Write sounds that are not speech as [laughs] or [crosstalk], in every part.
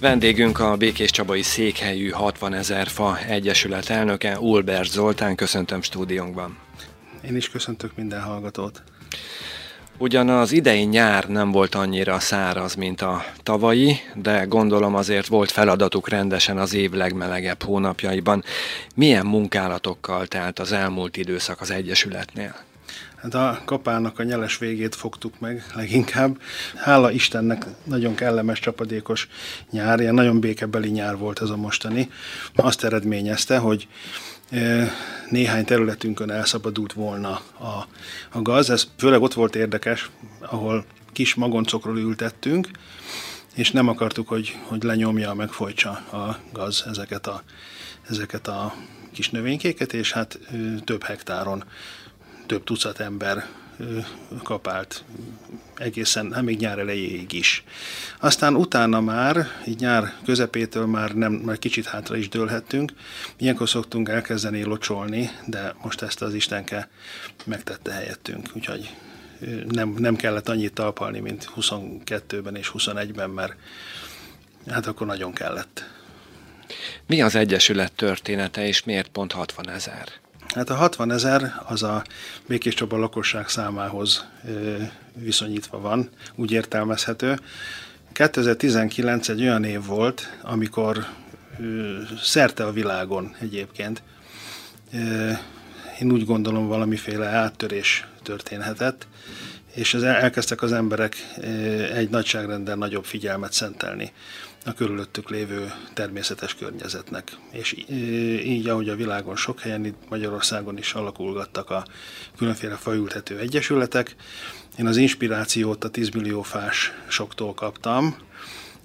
Vendégünk a Békés Csabai Székhelyű 60 ezer fa Egyesület elnöke, Ulbert Zoltán. Köszöntöm stúdiónkban. Én is köszöntök minden hallgatót. Ugyan az idei nyár nem volt annyira száraz, mint a tavalyi, de gondolom azért volt feladatuk rendesen az év legmelegebb hónapjaiban. Milyen munkálatokkal telt az elmúlt időszak az Egyesületnél? Hát a kapának a nyeles végét fogtuk meg leginkább. Hála Istennek nagyon kellemes, csapadékos nyár, ilyen nagyon békebeli nyár volt ez a mostani. Azt eredményezte, hogy e, néhány területünkön elszabadult volna a, a gaz. Ez főleg ott volt érdekes, ahol kis magoncokról ültettünk, és nem akartuk, hogy, hogy lenyomja, megfojtsa a gaz ezeket a, ezeket a kis növénykéket, és hát több hektáron több tucat ember kapált egészen, hát még nyár elejéig is. Aztán utána már, így nyár közepétől már, nem, már kicsit hátra is dőlhettünk. Ilyenkor szoktunk elkezdeni locsolni, de most ezt az Istenke megtette helyettünk, úgyhogy nem, nem kellett annyit talpalni, mint 22-ben és 21-ben, mert hát akkor nagyon kellett. Mi az Egyesület története, és miért pont 60 ezer? Hát a 60 ezer az a Békés Csaba lakosság számához viszonyítva van, úgy értelmezhető. 2019 egy olyan év volt, amikor szerte a világon egyébként én úgy gondolom valamiféle áttörés történhetett, és elkezdtek az emberek egy nagyságrenden nagyobb figyelmet szentelni a körülöttük lévő természetes környezetnek. És így, ahogy a világon sok helyen, itt Magyarországon is alakulgattak a különféle fajültető egyesületek, én az inspirációt a 10 millió fás soktól kaptam,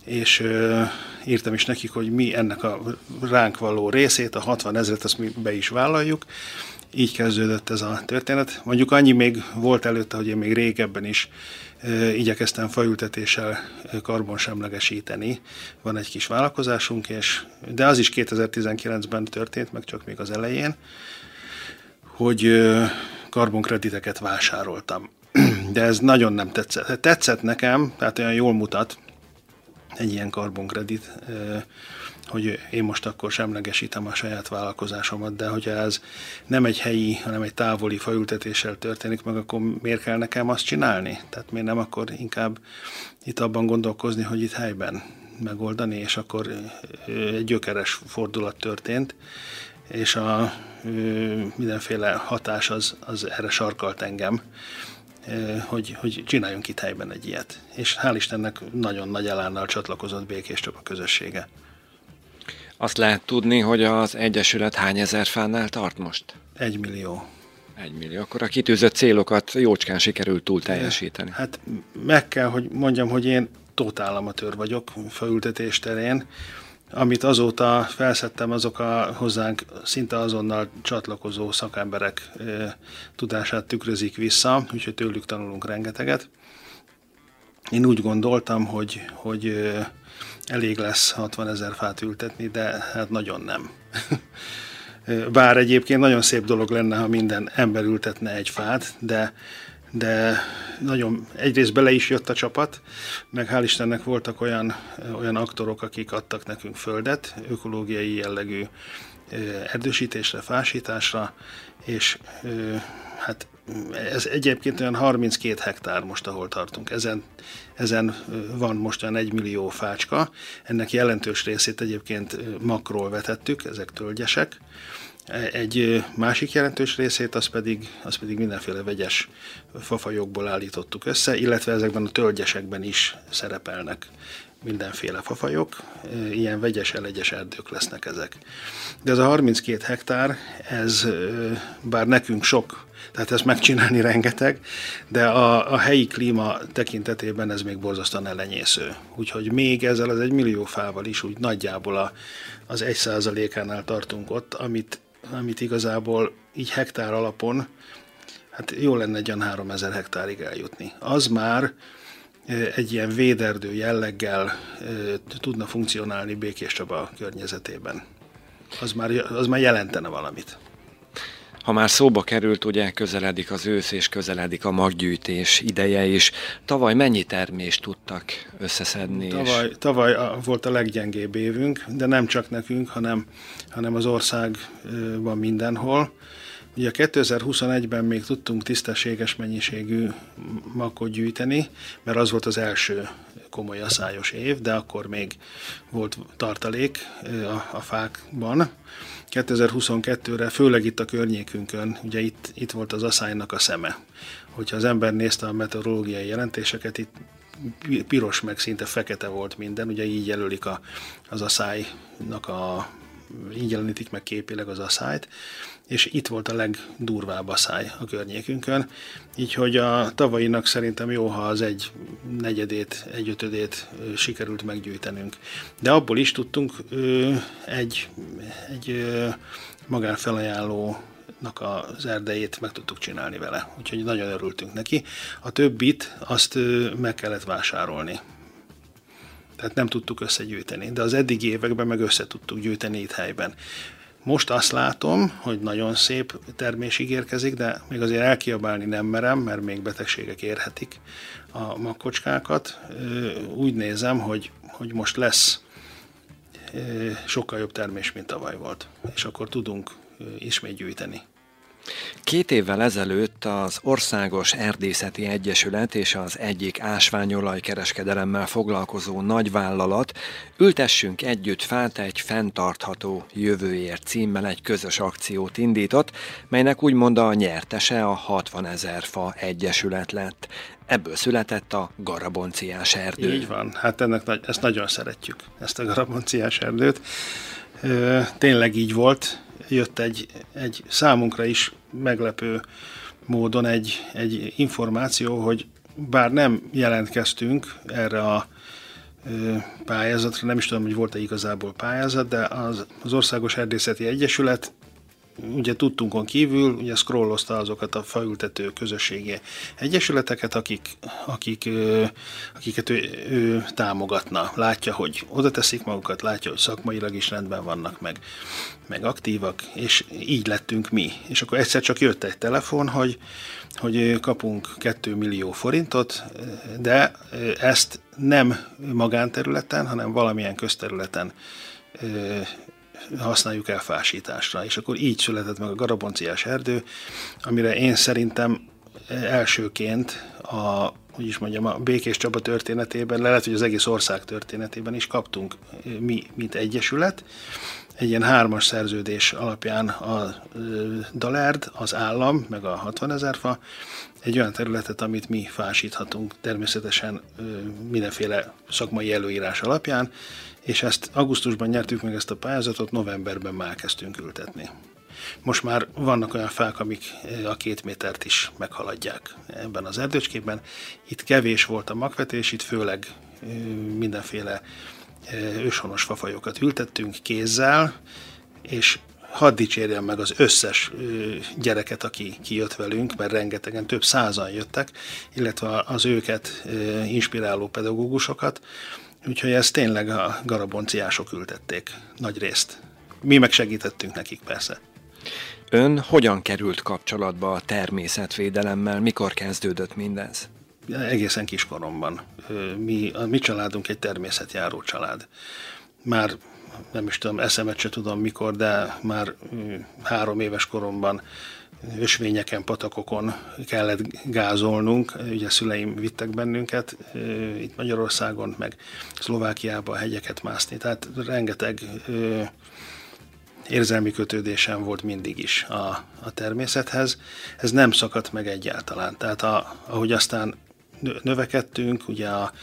és írtam is nekik, hogy mi ennek a ránk való részét, a 60 ezeret, azt mi be is vállaljuk. Így kezdődött ez a történet. Mondjuk annyi még volt előtte, hogy én még régebben is igyekeztem faültetéssel karbonsemlegesíteni. Van egy kis vállalkozásunk, és, de az is 2019-ben történt, meg csak még az elején, hogy karbonkrediteket vásároltam. [clears throat] De ez nagyon nem tetszett. Tetszett nekem, tehát olyan jól mutat egy ilyen karbonkredit, hogy én most akkor semlegesítem a saját vállalkozásomat, de hogyha ez nem egy helyi, hanem egy távoli faültetéssel történik meg, akkor miért kell nekem azt csinálni? Tehát miért nem akkor inkább itt abban gondolkozni, hogy itt helyben megoldani, és akkor egy gyökeres fordulat történt, és a mindenféle hatás az, az erre sarkalt engem, hogy, hogy csináljunk itt helyben egy ilyet. És hál' Istennek nagyon nagy elánnal csatlakozott Békés Csaba közössége. Azt lehet tudni, hogy az Egyesület hány ezer fánál tart most? Egy millió. Egy millió. Akkor a kitűzött célokat jócskán sikerült túl teljesíteni. Hát meg kell, hogy mondjam, hogy én totál amatőr vagyok felültetés terén. Amit azóta felszettem, azok a hozzánk szinte azonnal csatlakozó szakemberek tudását tükrözik vissza, úgyhogy tőlük tanulunk rengeteget. Én úgy gondoltam, hogy, hogy elég lesz 60 ezer fát ültetni, de hát nagyon nem. [laughs] Bár egyébként nagyon szép dolog lenne, ha minden ember ültetne egy fát, de, de nagyon egyrészt bele is jött a csapat, meg hál' Istennek voltak olyan, olyan aktorok, akik adtak nekünk földet, ökológiai jellegű erdősítésre, fásításra, és hát ez egyébként olyan 32 hektár most, ahol tartunk. Ezen, ezen van most olyan 1 millió fácska. Ennek jelentős részét egyébként makról vetettük, ezek tölgyesek. Egy másik jelentős részét az pedig, az pedig mindenféle vegyes fafajokból állítottuk össze, illetve ezekben a tölgyesekben is szerepelnek mindenféle fafajok, ilyen vegyes, elegyes erdők lesznek ezek. De ez a 32 hektár, ez bár nekünk sok, tehát ezt megcsinálni [laughs] rengeteg, de a, a helyi klíma tekintetében ez még borzasztóan elenyésző. Úgyhogy még ezzel az egy millió fával is úgy nagyjából a, az egy százalékánál tartunk ott, amit, amit igazából így hektár alapon, hát jó lenne egy olyan 3000 hektárig eljutni. Az már egy ilyen véderdő jelleggel tudna funkcionálni Békés Csaba környezetében. Az már, az már jelentene valamit. Ha már szóba került, ugye közeledik az ősz és közeledik a maggyűjtés ideje is. Tavaly mennyi termést tudtak összeszedni? Tavaly, és... tavaly volt a leggyengébb évünk, de nem csak nekünk, hanem, hanem az országban mindenhol. Ugye 2021-ben még tudtunk tisztességes mennyiségű makot gyűjteni, mert az volt az első komoly aszályos év, de akkor még volt tartalék a, a fákban. 2022-re, főleg itt a környékünkön, ugye itt, itt volt az aszálynak a szeme. Hogyha az ember nézte a meteorológiai jelentéseket, itt piros meg szinte fekete volt minden, ugye így jelölik a, az aszálynak a így jelenítik meg képileg az aszályt, és itt volt a legdurvább aszály a környékünkön, így hogy a tavainak szerintem jó, ha az egy negyedét, egy ötödét sikerült meggyűjtenünk. De abból is tudtunk egy, egy magánfelajánló az erdejét meg tudtuk csinálni vele, úgyhogy nagyon örültünk neki. A többit azt meg kellett vásárolni. Tehát nem tudtuk összegyűjteni, de az eddigi években meg össze tudtuk gyűjteni itt helyben. Most azt látom, hogy nagyon szép termés ígérkezik, de még azért elkiabálni nem merem, mert még betegségek érhetik a makkocskákat. Úgy nézem, hogy, hogy most lesz sokkal jobb termés, mint tavaly volt, és akkor tudunk ismét gyűjteni. Két évvel ezelőtt az Országos Erdészeti Egyesület és az egyik ásványolajkereskedelemmel foglalkozó nagyvállalat Ültessünk együtt fát egy fenntartható jövőért címmel egy közös akciót indított, melynek úgymond a nyertese a 60 ezer fa egyesület lett. Ebből született a garabonciás erdő. Így van, hát ennek, ezt nagyon szeretjük, ezt a garabonciás erdőt. Tényleg így volt, jött egy, egy számunkra is meglepő módon egy, egy információ, hogy bár nem jelentkeztünk erre a pályázatra, nem is tudom, hogy volt-e igazából pályázat, de az, az Országos Erdészeti Egyesület ugye tudtunkon kívül, ugye scrollozta azokat a faültető közösségi egyesületeket, akik, akik, akiket ő, ő támogatna. Látja, hogy oda teszik magukat, látja, hogy szakmailag is rendben vannak, meg, meg aktívak, és így lettünk mi. És akkor egyszer csak jött egy telefon, hogy, hogy kapunk 2 millió forintot, de ezt nem magánterületen, hanem valamilyen közterületen használjuk el fásításra. És akkor így született meg a garabonciás erdő, amire én szerintem elsőként a hogy is mondjam, a Békés Csaba történetében, lehet, hogy az egész ország történetében is kaptunk mi, mint egyesület, egy ilyen hármas szerződés alapján a Dalárd, az állam, meg a 60 ezer fa, egy olyan területet, amit mi fásíthatunk természetesen mindenféle szakmai előírás alapján, és ezt augusztusban nyertük meg ezt a pályázatot, novemberben már kezdtünk ültetni. Most már vannak olyan fák, amik a két métert is meghaladják ebben az erdőcskében. Itt kevés volt a magvetés, itt főleg mindenféle őshonos fafajokat ültettünk kézzel, és hadd dicsérjem meg az összes gyereket, aki kijött velünk, mert rengetegen, több százan jöttek, illetve az őket inspiráló pedagógusokat, úgyhogy ezt tényleg a garabonciások ültették nagy részt. Mi meg segítettünk nekik persze. Ön hogyan került kapcsolatba a természetvédelemmel, mikor kezdődött mindez? Egészen kiskoromban. Mi, a mi családunk egy természetjáró család. Már nem is tudom, eszemet se tudom mikor, de már három éves koromban ösvényeken, patakokon kellett gázolnunk. Ugye szüleim vittek bennünket itt Magyarországon, meg Szlovákiába a hegyeket mászni. Tehát rengeteg érzelmi kötődésem volt mindig is a, a természethez. Ez nem szakadt meg egyáltalán. Tehát a, ahogy aztán növekedtünk, ugye a,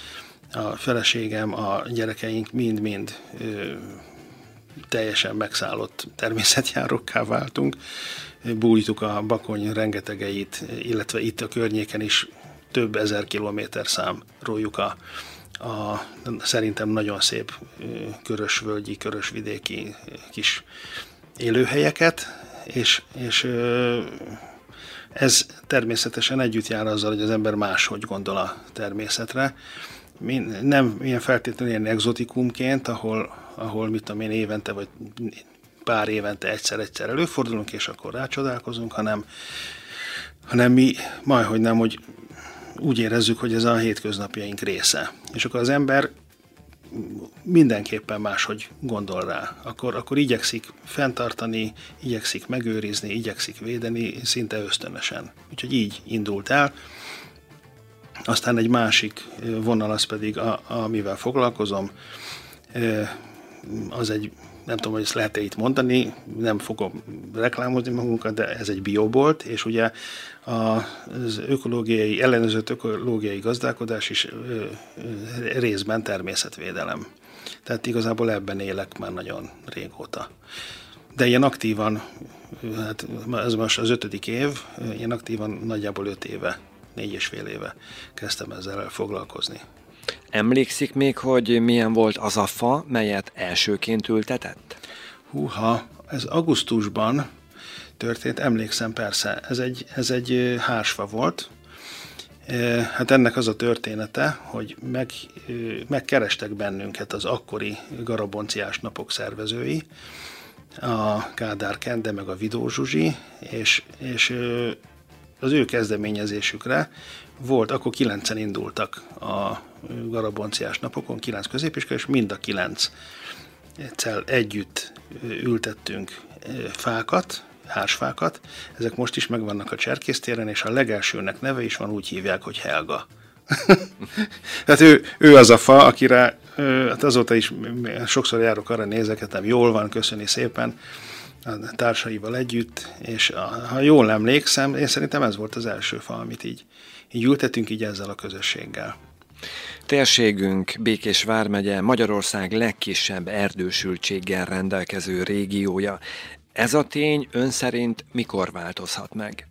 a feleségem, a gyerekeink mind-mind teljesen megszállott természetjárókká váltunk. Bújtuk a bakony rengetegeit, illetve itt a környéken is több ezer kilométer szám rójuk a, a szerintem nagyon szép körösvölgyi, körösvidéki kis élőhelyeket, és, és ez természetesen együtt jár azzal, hogy az ember máshogy gondol a természetre. Nem ilyen feltétlenül ilyen exotikumként, ahol, ahol mit tudom én évente vagy pár évente egyszer-egyszer előfordulunk, és akkor rácsodálkozunk, hanem, hanem mi majd, hogy nem, hogy úgy érezzük, hogy ez a hétköznapjaink része. És akkor az ember mindenképpen máshogy gondol rá. Akkor, akkor igyekszik fenntartani, igyekszik megőrizni, igyekszik védeni, szinte ösztönösen. Úgyhogy így indult el. Aztán egy másik vonal az pedig, a, amivel foglalkozom, az egy, nem tudom, hogy ezt lehet-e itt mondani, nem fogom reklámozni magunkat, de ez egy biobolt, és ugye az ökológiai, ellenőrzött ökológiai gazdálkodás is részben természetvédelem. Tehát igazából ebben élek már nagyon régóta. De ilyen aktívan, hát ez most az ötödik év, ilyen aktívan nagyjából öt éve, négy és fél éve kezdtem ezzel foglalkozni. Emlékszik még, hogy milyen volt az a fa, melyet elsőként ültetett? Húha, ez augusztusban történt, emlékszem persze, ez egy, ez egy hársfa volt, Hát ennek az a története, hogy meg, megkerestek bennünket az akkori garabonciás napok szervezői, a Kádár Kende meg a Vidó Zsuzsi, és, és az ő kezdeményezésükre volt, akkor kilencen indultak a garabonciás napokon, kilenc középiskola, és mind a kilenc együtt ültettünk fákat, hársfákat. Ezek most is megvannak a cserkésztéren, és a legelsőnek neve is van, úgy hívják, hogy Helga. Tehát [laughs] ő, ő az a fa, akire hát azóta is sokszor járok arra nézeketem, jól van, köszöni szépen a társaival együtt, és ha jól emlékszem, én szerintem ez volt az első fa, amit így, így ültetünk így ezzel a közösséggel. Térségünk Békés vármegye Magyarország legkisebb erdősültséggel rendelkező régiója. Ez a tény ön szerint mikor változhat meg?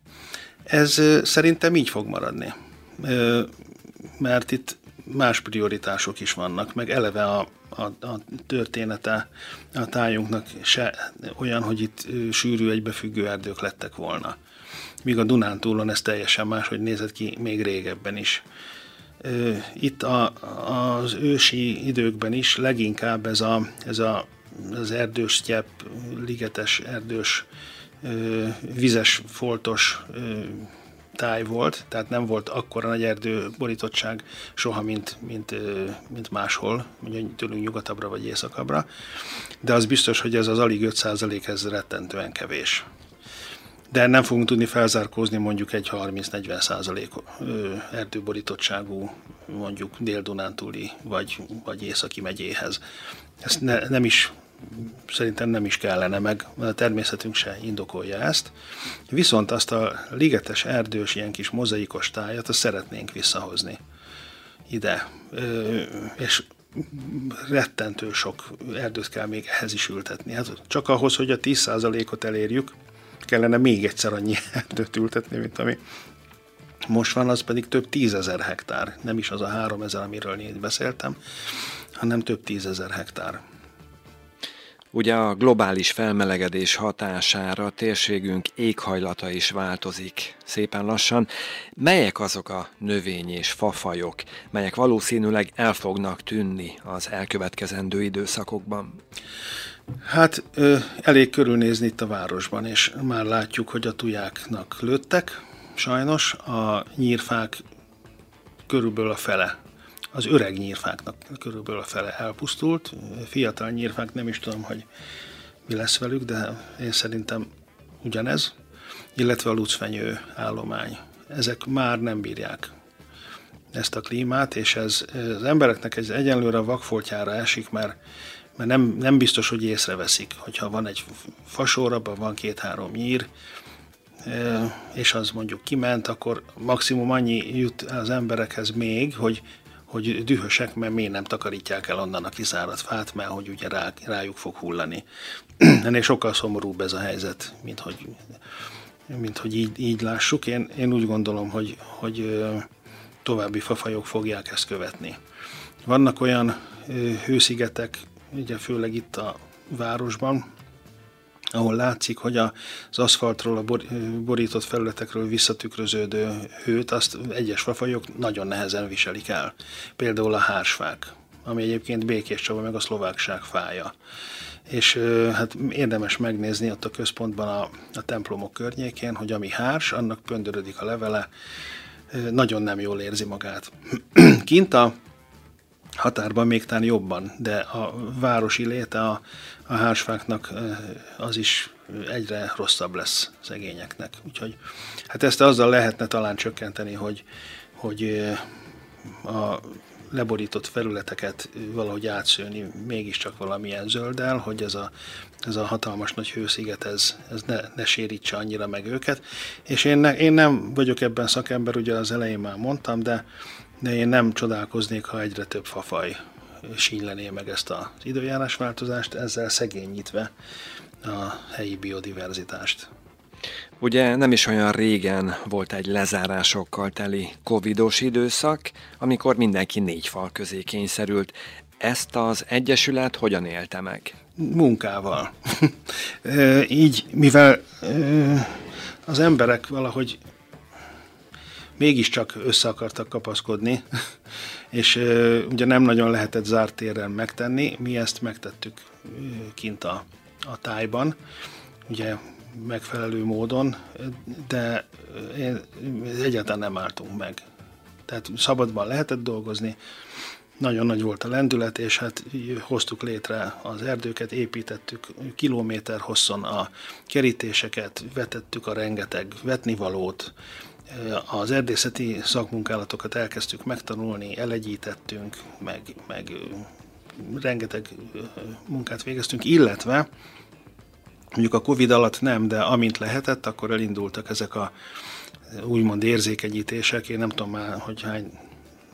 Ez szerintem így fog maradni. Mert itt más prioritások is vannak, meg eleve a, a, a története a tájunknak se olyan, hogy itt sűrű egybefüggő erdők lettek volna. Míg a Dunántúlon ez teljesen más, hogy nézett ki még régebben is. Itt a, az ősi időkben is leginkább ez, a, ez a, az erdős tyep, ligetes erdős, vizes, foltos táj volt, tehát nem volt akkora nagy erdő borítottság soha, mint, mint, mint máshol, mondjuk tőlünk nyugatabbra vagy északabbra, de az biztos, hogy ez az alig 5% ez rettentően kevés de nem fogunk tudni felzárkózni mondjuk egy 30-40 százalék erdőborítottságú mondjuk Dél-Dunántúli vagy, vagy Északi megyéhez. Ezt ne, nem is szerintem nem is kellene, meg a természetünk se indokolja ezt. Viszont azt a ligetes, erdős, ilyen kis mozaikos tájat, azt szeretnénk visszahozni ide. És rettentő sok erdőt kell még ehhez is ültetni. Hát csak ahhoz, hogy a 10%-ot elérjük, kellene még egyszer annyi erdőt ültetni, mint ami most van, az pedig több tízezer hektár. Nem is az a három ezer, amiről én beszéltem, hanem több tízezer hektár. Ugye a globális felmelegedés hatására térségünk éghajlata is változik szépen lassan. Melyek azok a növény és fafajok, melyek valószínűleg el fognak tűnni az elkövetkezendő időszakokban? Hát ö, elég körülnézni itt a városban, és már látjuk, hogy a tujáknak lőttek, sajnos. A nyírfák körülbelül a fele, az öreg nyírfáknak körülbelül a fele elpusztult. Fiatal nyírfák nem is tudom, hogy mi lesz velük, de én szerintem ugyanez, illetve a lucfenyő állomány. Ezek már nem bírják ezt a klímát, és ez az embereknek egy egyenlőre a vakfoltjára esik, mert mert nem, nem biztos, hogy észreveszik, hogyha van egy fasor, abban van két-három nyír, és az mondjuk kiment, akkor maximum annyi jut az emberekhez még, hogy, hogy dühösek, mert miért nem takarítják el onnan a kiszáradt fát, mert hogy ugye rá, rájuk fog hullani. [clears throat] Ennél sokkal szomorúbb ez a helyzet, mint hogy, mint hogy így, így lássuk. Én, én úgy gondolom, hogy, hogy további fafajok fogják ezt követni. Vannak olyan hőszigetek, ugye főleg itt a városban, ahol látszik, hogy az aszfaltról, a borított felületekről visszatükröződő hőt, azt egyes fafajok nagyon nehezen viselik el. Például a hársfák, ami egyébként Békés Csaba meg a szlovákság fája. És hát érdemes megnézni ott a központban a, a templomok környékén, hogy ami hárs, annak pöndörödik a levele, nagyon nem jól érzi magát. [clears throat] Kint a határban még talán jobban, de a városi léte a, a hársfáknak az is egyre rosszabb lesz szegényeknek. Úgyhogy hát ezt azzal lehetne talán csökkenteni, hogy, hogy a leborított felületeket valahogy átszőni mégiscsak valamilyen zölddel, hogy ez a, ez a hatalmas nagy hősziget ez, ez ne, ne sérítse annyira meg őket. És én, ne, én nem vagyok ebben szakember, ugye az elején már mondtam, de, de én nem csodálkoznék, ha egyre több fafaj sínylené meg ezt az időjárásváltozást, ezzel szegényítve a helyi biodiverzitást. Ugye nem is olyan régen volt egy lezárásokkal teli covidos időszak, amikor mindenki négy fal közé kényszerült. Ezt az Egyesület hogyan élte meg? Munkával. [laughs] Így, mivel az emberek valahogy mégiscsak össze akartak kapaszkodni, [laughs] és ugye nem nagyon lehetett zárt térrel megtenni, mi ezt megtettük kint a, a tájban. Ugye megfelelő módon, de egyáltalán nem álltunk meg. Tehát szabadban lehetett dolgozni, nagyon nagy volt a lendület, és hát hoztuk létre az erdőket, építettük kilométer hosszon a kerítéseket, vetettük a rengeteg vetnivalót, az erdészeti szakmunkálatokat elkezdtük megtanulni, elegyítettünk, meg, meg rengeteg munkát végeztünk, illetve Mondjuk a Covid alatt nem, de amint lehetett, akkor elindultak ezek a úgymond érzékenyítések. Én nem tudom már, hogy hány,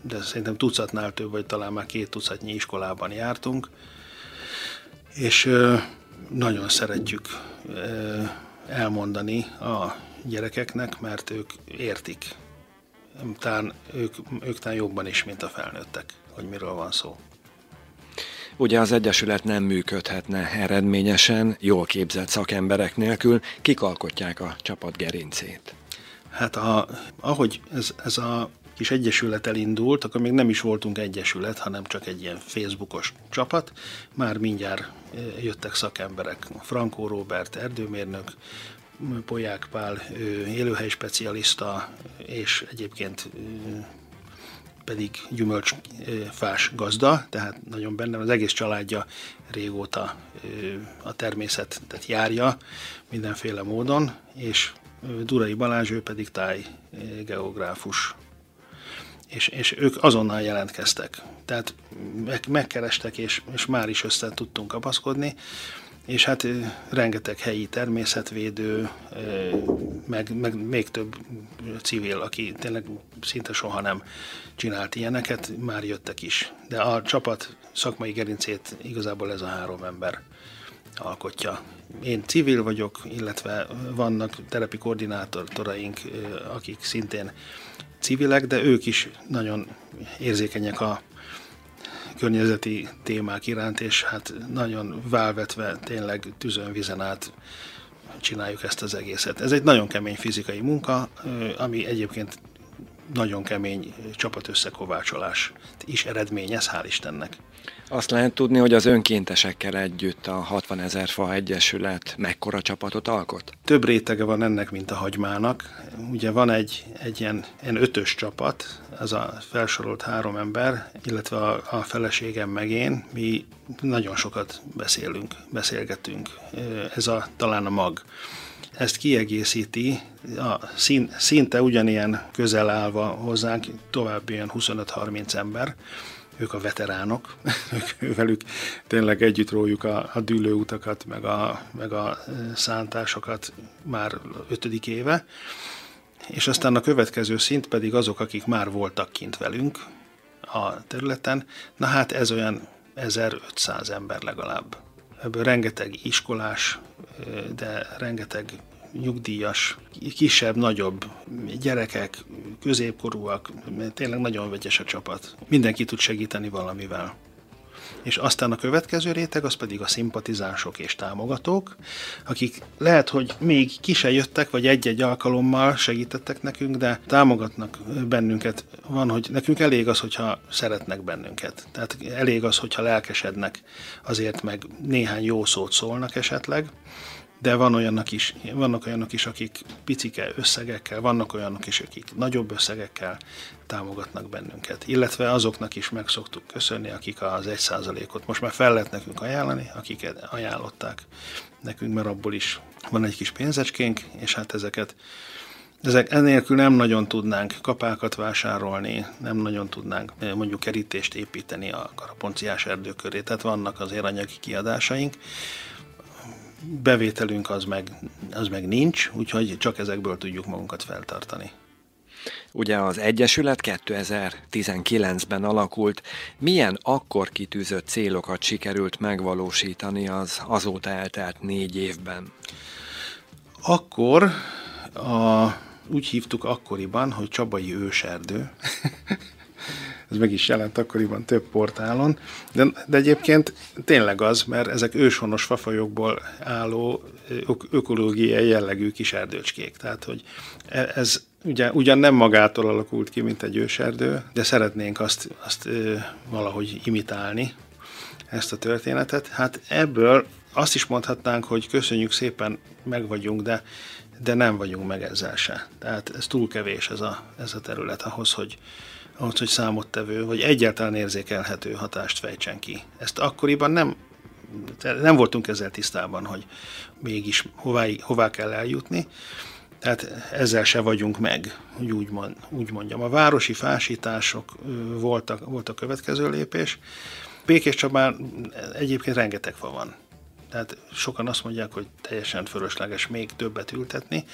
de szerintem tucatnál több, vagy talán már két tucatnyi iskolában jártunk. És nagyon szeretjük elmondani a gyerekeknek, mert ők értik. Talán ők, ők talán jobban is, mint a felnőttek, hogy miről van szó. Ugye az Egyesület nem működhetne eredményesen, jól képzett szakemberek nélkül, kik alkotják a csapat gerincét? Hát a, ahogy ez, ez a kis egyesület elindult, akkor még nem is voltunk egyesület, hanem csak egy ilyen Facebookos csapat. Már mindjárt e, jöttek szakemberek, Frankó Robert, erdőmérnök, Polyák Pál, élőhely specialista, és egyébként pedig gyümölcsfás gazda, tehát nagyon bennem az egész családja régóta a természetet járja mindenféle módon, és Durai Balázs, ő pedig tájgeográfus. És, és ők azonnal jelentkeztek. Tehát meg, megkerestek, és, és már is össze tudtunk kapaszkodni és hát rengeteg helyi természetvédő, meg, meg még több civil, aki tényleg szinte soha nem csinált ilyeneket, már jöttek is. De a csapat szakmai gerincét igazából ez a három ember alkotja. Én civil vagyok, illetve vannak terepi koordinátoraink, akik szintén civilek, de ők is nagyon érzékenyek a környezeti témák iránt, és hát nagyon válvetve tényleg tűzön vizen át csináljuk ezt az egészet. Ez egy nagyon kemény fizikai munka, ami egyébként nagyon kemény csapat összekovácsolás is eredményez, hál' Istennek. Azt lehet tudni, hogy az önkéntesekkel együtt a 60 ezer fa egyesület mekkora csapatot alkot? Több rétege van ennek, mint a hagymának. Ugye van egy, egy ilyen, ilyen ötös csapat, ez a felsorolt három ember, illetve a, a feleségem meg én, mi nagyon sokat beszélünk, beszélgetünk. Ez a, talán a mag ezt kiegészíti, a szín, szinte ugyanilyen közel állva hozzánk további ilyen 25-30 ember, ők a veteránok, [laughs] ők, velük tényleg együtt róljuk a, a dűlőutakat, meg a, meg a szántásokat már ötödik éve, és aztán a következő szint pedig azok, akik már voltak kint velünk a területen, na hát ez olyan 1500 ember legalább. Ebből rengeteg iskolás, de rengeteg nyugdíjas, kisebb, nagyobb gyerekek, középkorúak, tényleg nagyon vegyes a csapat. Mindenki tud segíteni valamivel. És aztán a következő réteg, az pedig a szimpatizánsok és támogatók, akik lehet, hogy még ki se jöttek, vagy egy-egy alkalommal segítettek nekünk, de támogatnak bennünket. Van, hogy nekünk elég az, hogyha szeretnek bennünket. Tehát elég az, hogyha lelkesednek azért, meg néhány jó szót szólnak esetleg, de van olyanok is, vannak olyanok is, akik picike összegekkel, vannak olyanok is, akik nagyobb összegekkel támogatnak bennünket. Illetve azoknak is meg szoktuk köszönni, akik az egy százalékot most már fel lehet nekünk ajánlani, akik ajánlották nekünk, mert abból is van egy kis pénzecskénk, és hát ezeket ezek ennélkül nem nagyon tudnánk kapákat vásárolni, nem nagyon tudnánk eh, mondjuk kerítést építeni a karaponciás erdő köré, tehát vannak azért anyagi kiadásaink, bevételünk az meg, az meg nincs, úgyhogy csak ezekből tudjuk magunkat feltartani. Ugye az Egyesület 2019-ben alakult. Milyen akkor kitűzött célokat sikerült megvalósítani az azóta eltelt négy évben? Akkor a, úgy hívtuk akkoriban, hogy Csabai őserdő. [laughs] ez meg is jelent akkoriban több portálon, de, de egyébként tényleg az, mert ezek őshonos fafajokból álló ökológiai jellegű kis erdőcskék. Tehát, hogy e, ez ugye, ugyan nem magától alakult ki, mint egy őserdő, de szeretnénk azt, azt valahogy imitálni, ezt a történetet. Hát ebből azt is mondhatnánk, hogy köszönjük szépen, meg vagyunk, de, de nem vagyunk meg ezzel se. Tehát ez túl kevés ez a, ez a terület ahhoz, hogy, ahhoz, hogy számottevő, vagy egyáltalán érzékelhető hatást fejtsen ki. Ezt akkoriban nem, nem voltunk ezzel tisztában, hogy mégis hová, hová kell eljutni. Tehát ezzel se vagyunk meg, hogy úgy, mond, úgy mondjam. A városi fásítások voltak, volt a következő lépés. Békés Csabán egyébként rengeteg fa van. Tehát sokan azt mondják, hogy teljesen fölösleges még többet ültetni.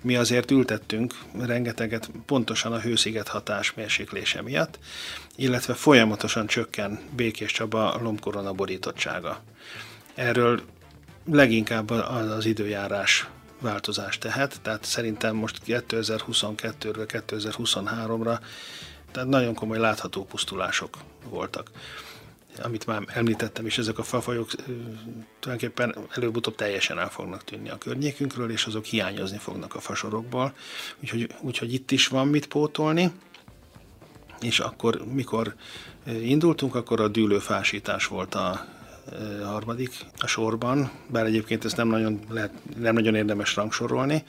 Mi azért ültettünk rengeteget pontosan a hősziget hatás mérséklése miatt, illetve folyamatosan csökken Békés Csaba lombkorona borítottsága. Erről leginkább az időjárás változás tehet, tehát szerintem most 2022-ről 2023-ra tehát nagyon komoly látható pusztulások voltak amit már említettem is, ezek a fafajok tulajdonképpen előbb-utóbb teljesen el fognak tűnni a környékünkről, és azok hiányozni fognak a fasorokból. Úgyhogy, úgyhogy itt is van mit pótolni, és akkor, mikor indultunk, akkor a dűlőfásítás volt a harmadik a sorban, bár egyébként ezt nem nagyon, lehet, nem nagyon érdemes rangsorolni.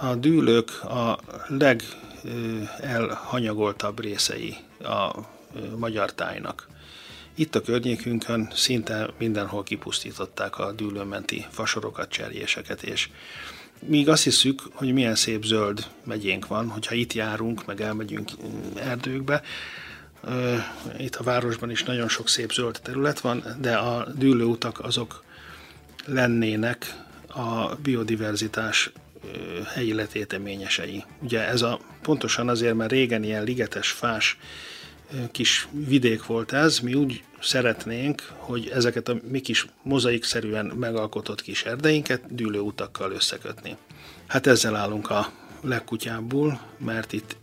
A dűlők a legelhanyagoltabb részei a magyar tájnak. Itt a környékünkön szinte mindenhol kipusztították a dűlőmenti fasorokat, cserjéseket, és míg azt hiszük, hogy milyen szép zöld megyénk van, hogyha itt járunk, meg elmegyünk erdőkbe, itt a városban is nagyon sok szép zöld terület van, de a dűlőutak azok lennének a biodiverzitás helyi letéteményesei. Ugye ez a pontosan azért, mert régen ilyen ligetes, fás kis vidék volt ez, mi úgy szeretnénk, hogy ezeket a mi kis mozaikszerűen megalkotott kis erdeinket dűlőutakkal összekötni. Hát ezzel állunk a legkutyábbul, mert itt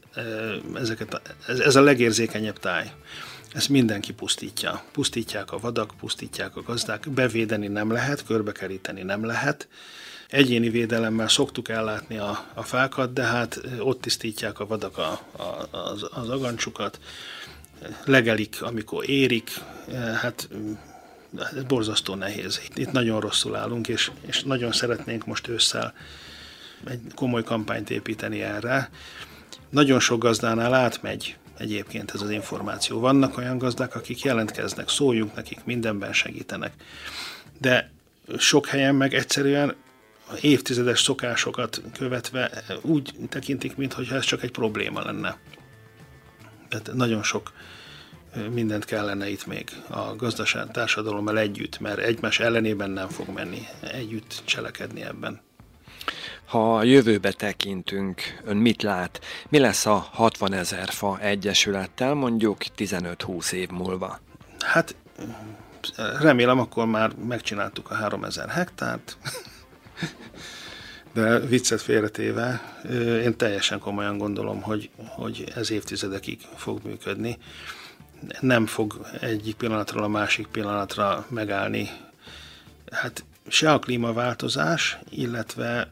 ezeket a, ez, ez a legérzékenyebb táj. Ezt mindenki pusztítja. Pusztítják a vadak, pusztítják a gazdák, bevédeni nem lehet, körbekeríteni nem lehet. Egyéni védelemmel szoktuk ellátni a, a fákat, de hát ott tisztítják a vadak a, a, az, az agancsukat, legelik, amikor érik, eh, hát ez borzasztó nehéz. Itt nagyon rosszul állunk, és, és nagyon szeretnénk most ősszel egy komoly kampányt építeni erre. Nagyon sok gazdánál átmegy egyébként ez az információ. Vannak olyan gazdák, akik jelentkeznek, szóljunk nekik, mindenben segítenek. De sok helyen meg egyszerűen évtizedes szokásokat követve úgy tekintik, mintha ez csak egy probléma lenne. Tehát nagyon sok mindent kellene itt még a gazdaság társadalommal együtt, mert egymás ellenében nem fog menni, együtt cselekedni ebben. Ha a jövőbe tekintünk, ön mit lát? Mi lesz a 60 ezer fa egyesülettel mondjuk 15-20 év múlva? Hát remélem akkor már megcsináltuk a 3000 hektárt, [laughs] de viccet félretéve, én teljesen komolyan gondolom, hogy, hogy ez évtizedekig fog működni nem fog egyik pillanatról a másik pillanatra megállni. Hát se a klímaváltozás, illetve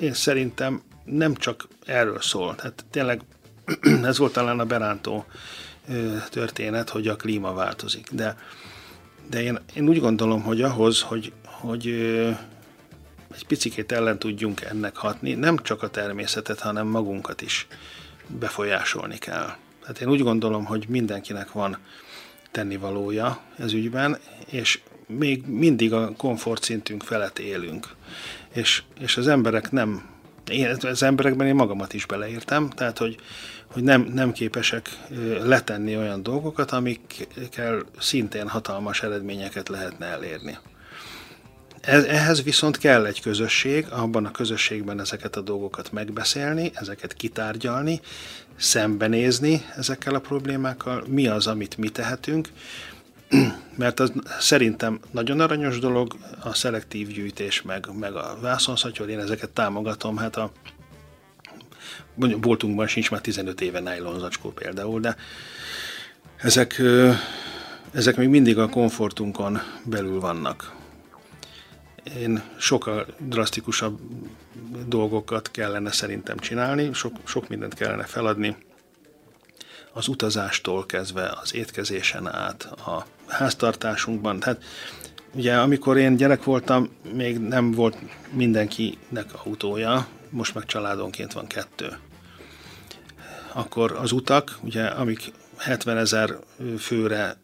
én szerintem nem csak erről szól. Tehát tényleg [clears throat] ez volt talán a berántó történet, hogy a klíma változik. De, de én, én úgy gondolom, hogy ahhoz, hogy, hogy egy picikét ellen tudjunk ennek hatni, nem csak a természetet, hanem magunkat is befolyásolni kell. Tehát én úgy gondolom, hogy mindenkinek van tennivalója ez ügyben, és még mindig a komfortszintünk felett élünk. És, és az emberek nem, én, az emberekben én magamat is beleértem, tehát hogy, hogy nem, nem képesek letenni olyan dolgokat, amikkel szintén hatalmas eredményeket lehetne elérni. Ehhez viszont kell egy közösség, abban a közösségben ezeket a dolgokat megbeszélni, ezeket kitárgyalni, szembenézni ezekkel a problémákkal, mi az, amit mi tehetünk, [clears throat] mert az szerintem nagyon aranyos dolog, a szelektív gyűjtés, meg, meg a vászonszatyor, én ezeket támogatom, hát a boltunkban sincs már 15 éve nájlonzacskó például, de ezek, ezek még mindig a komfortunkon belül vannak. Én sokkal drasztikusabb dolgokat kellene szerintem csinálni, sok, sok mindent kellene feladni, az utazástól kezdve az étkezésen át, a háztartásunkban. Tehát ugye amikor én gyerek voltam, még nem volt mindenkinek autója, most meg családonként van kettő. Akkor az utak, ugye, amik 70 ezer főre,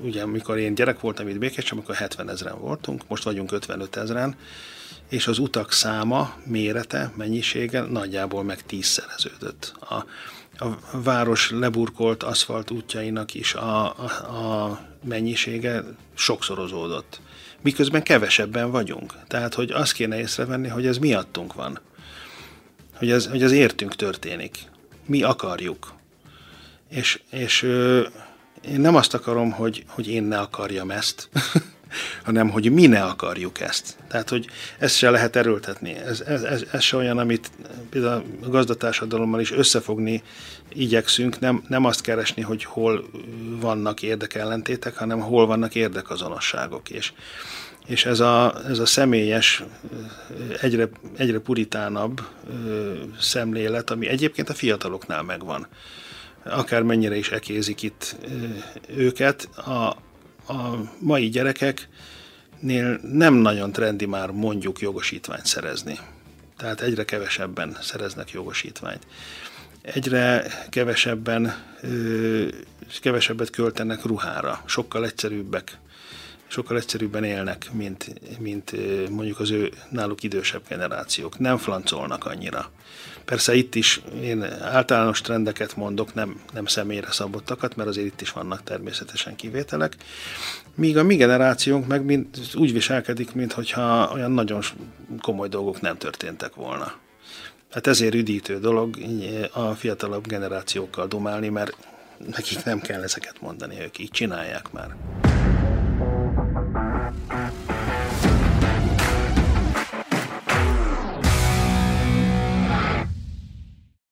ugye amikor én gyerek voltam itt Békés, amikor 70 ezeren voltunk, most vagyunk 55 ezeren, és az utak száma, mérete, mennyisége nagyjából meg tízszereződött. A, a város leburkolt aszfalt útjainak is a, a, a mennyisége sokszorozódott. Miközben kevesebben vagyunk. Tehát, hogy azt kéne észrevenni, hogy ez miattunk van. Hogy ez, hogy ez értünk történik. Mi akarjuk. És, és én nem azt akarom, hogy, hogy én ne akarjam ezt, [laughs] hanem hogy mi ne akarjuk ezt. Tehát, hogy ezt se lehet erőltetni. Ez, ez, ez, ez se olyan, amit például a gazdatársadalommal is összefogni igyekszünk, nem, nem azt keresni, hogy hol vannak érdekellentétek, hanem hol vannak érdekazonosságok. És, és ez a, ez a személyes, egyre, egyre puritánabb szemlélet, ami egyébként a fiataloknál megvan, akár mennyire is ekézik itt őket, a, a mai gyerekeknél nem nagyon trendi már mondjuk jogosítványt szerezni. Tehát egyre kevesebben szereznek jogosítványt. Egyre kevesebben, kevesebbet költenek ruhára, sokkal egyszerűbbek, sokkal egyszerűbben élnek, mint, mint mondjuk az ő náluk idősebb generációk. Nem flancolnak annyira. Persze itt is én általános trendeket mondok, nem, nem személyre szabottakat, mert azért itt is vannak természetesen kivételek. Míg a mi generációnk meg mind, úgy viselkedik, mintha olyan nagyon komoly dolgok nem történtek volna. Hát ezért üdítő dolog a fiatalabb generációkkal domálni, mert nekik nem kell ezeket mondani, ők így csinálják már.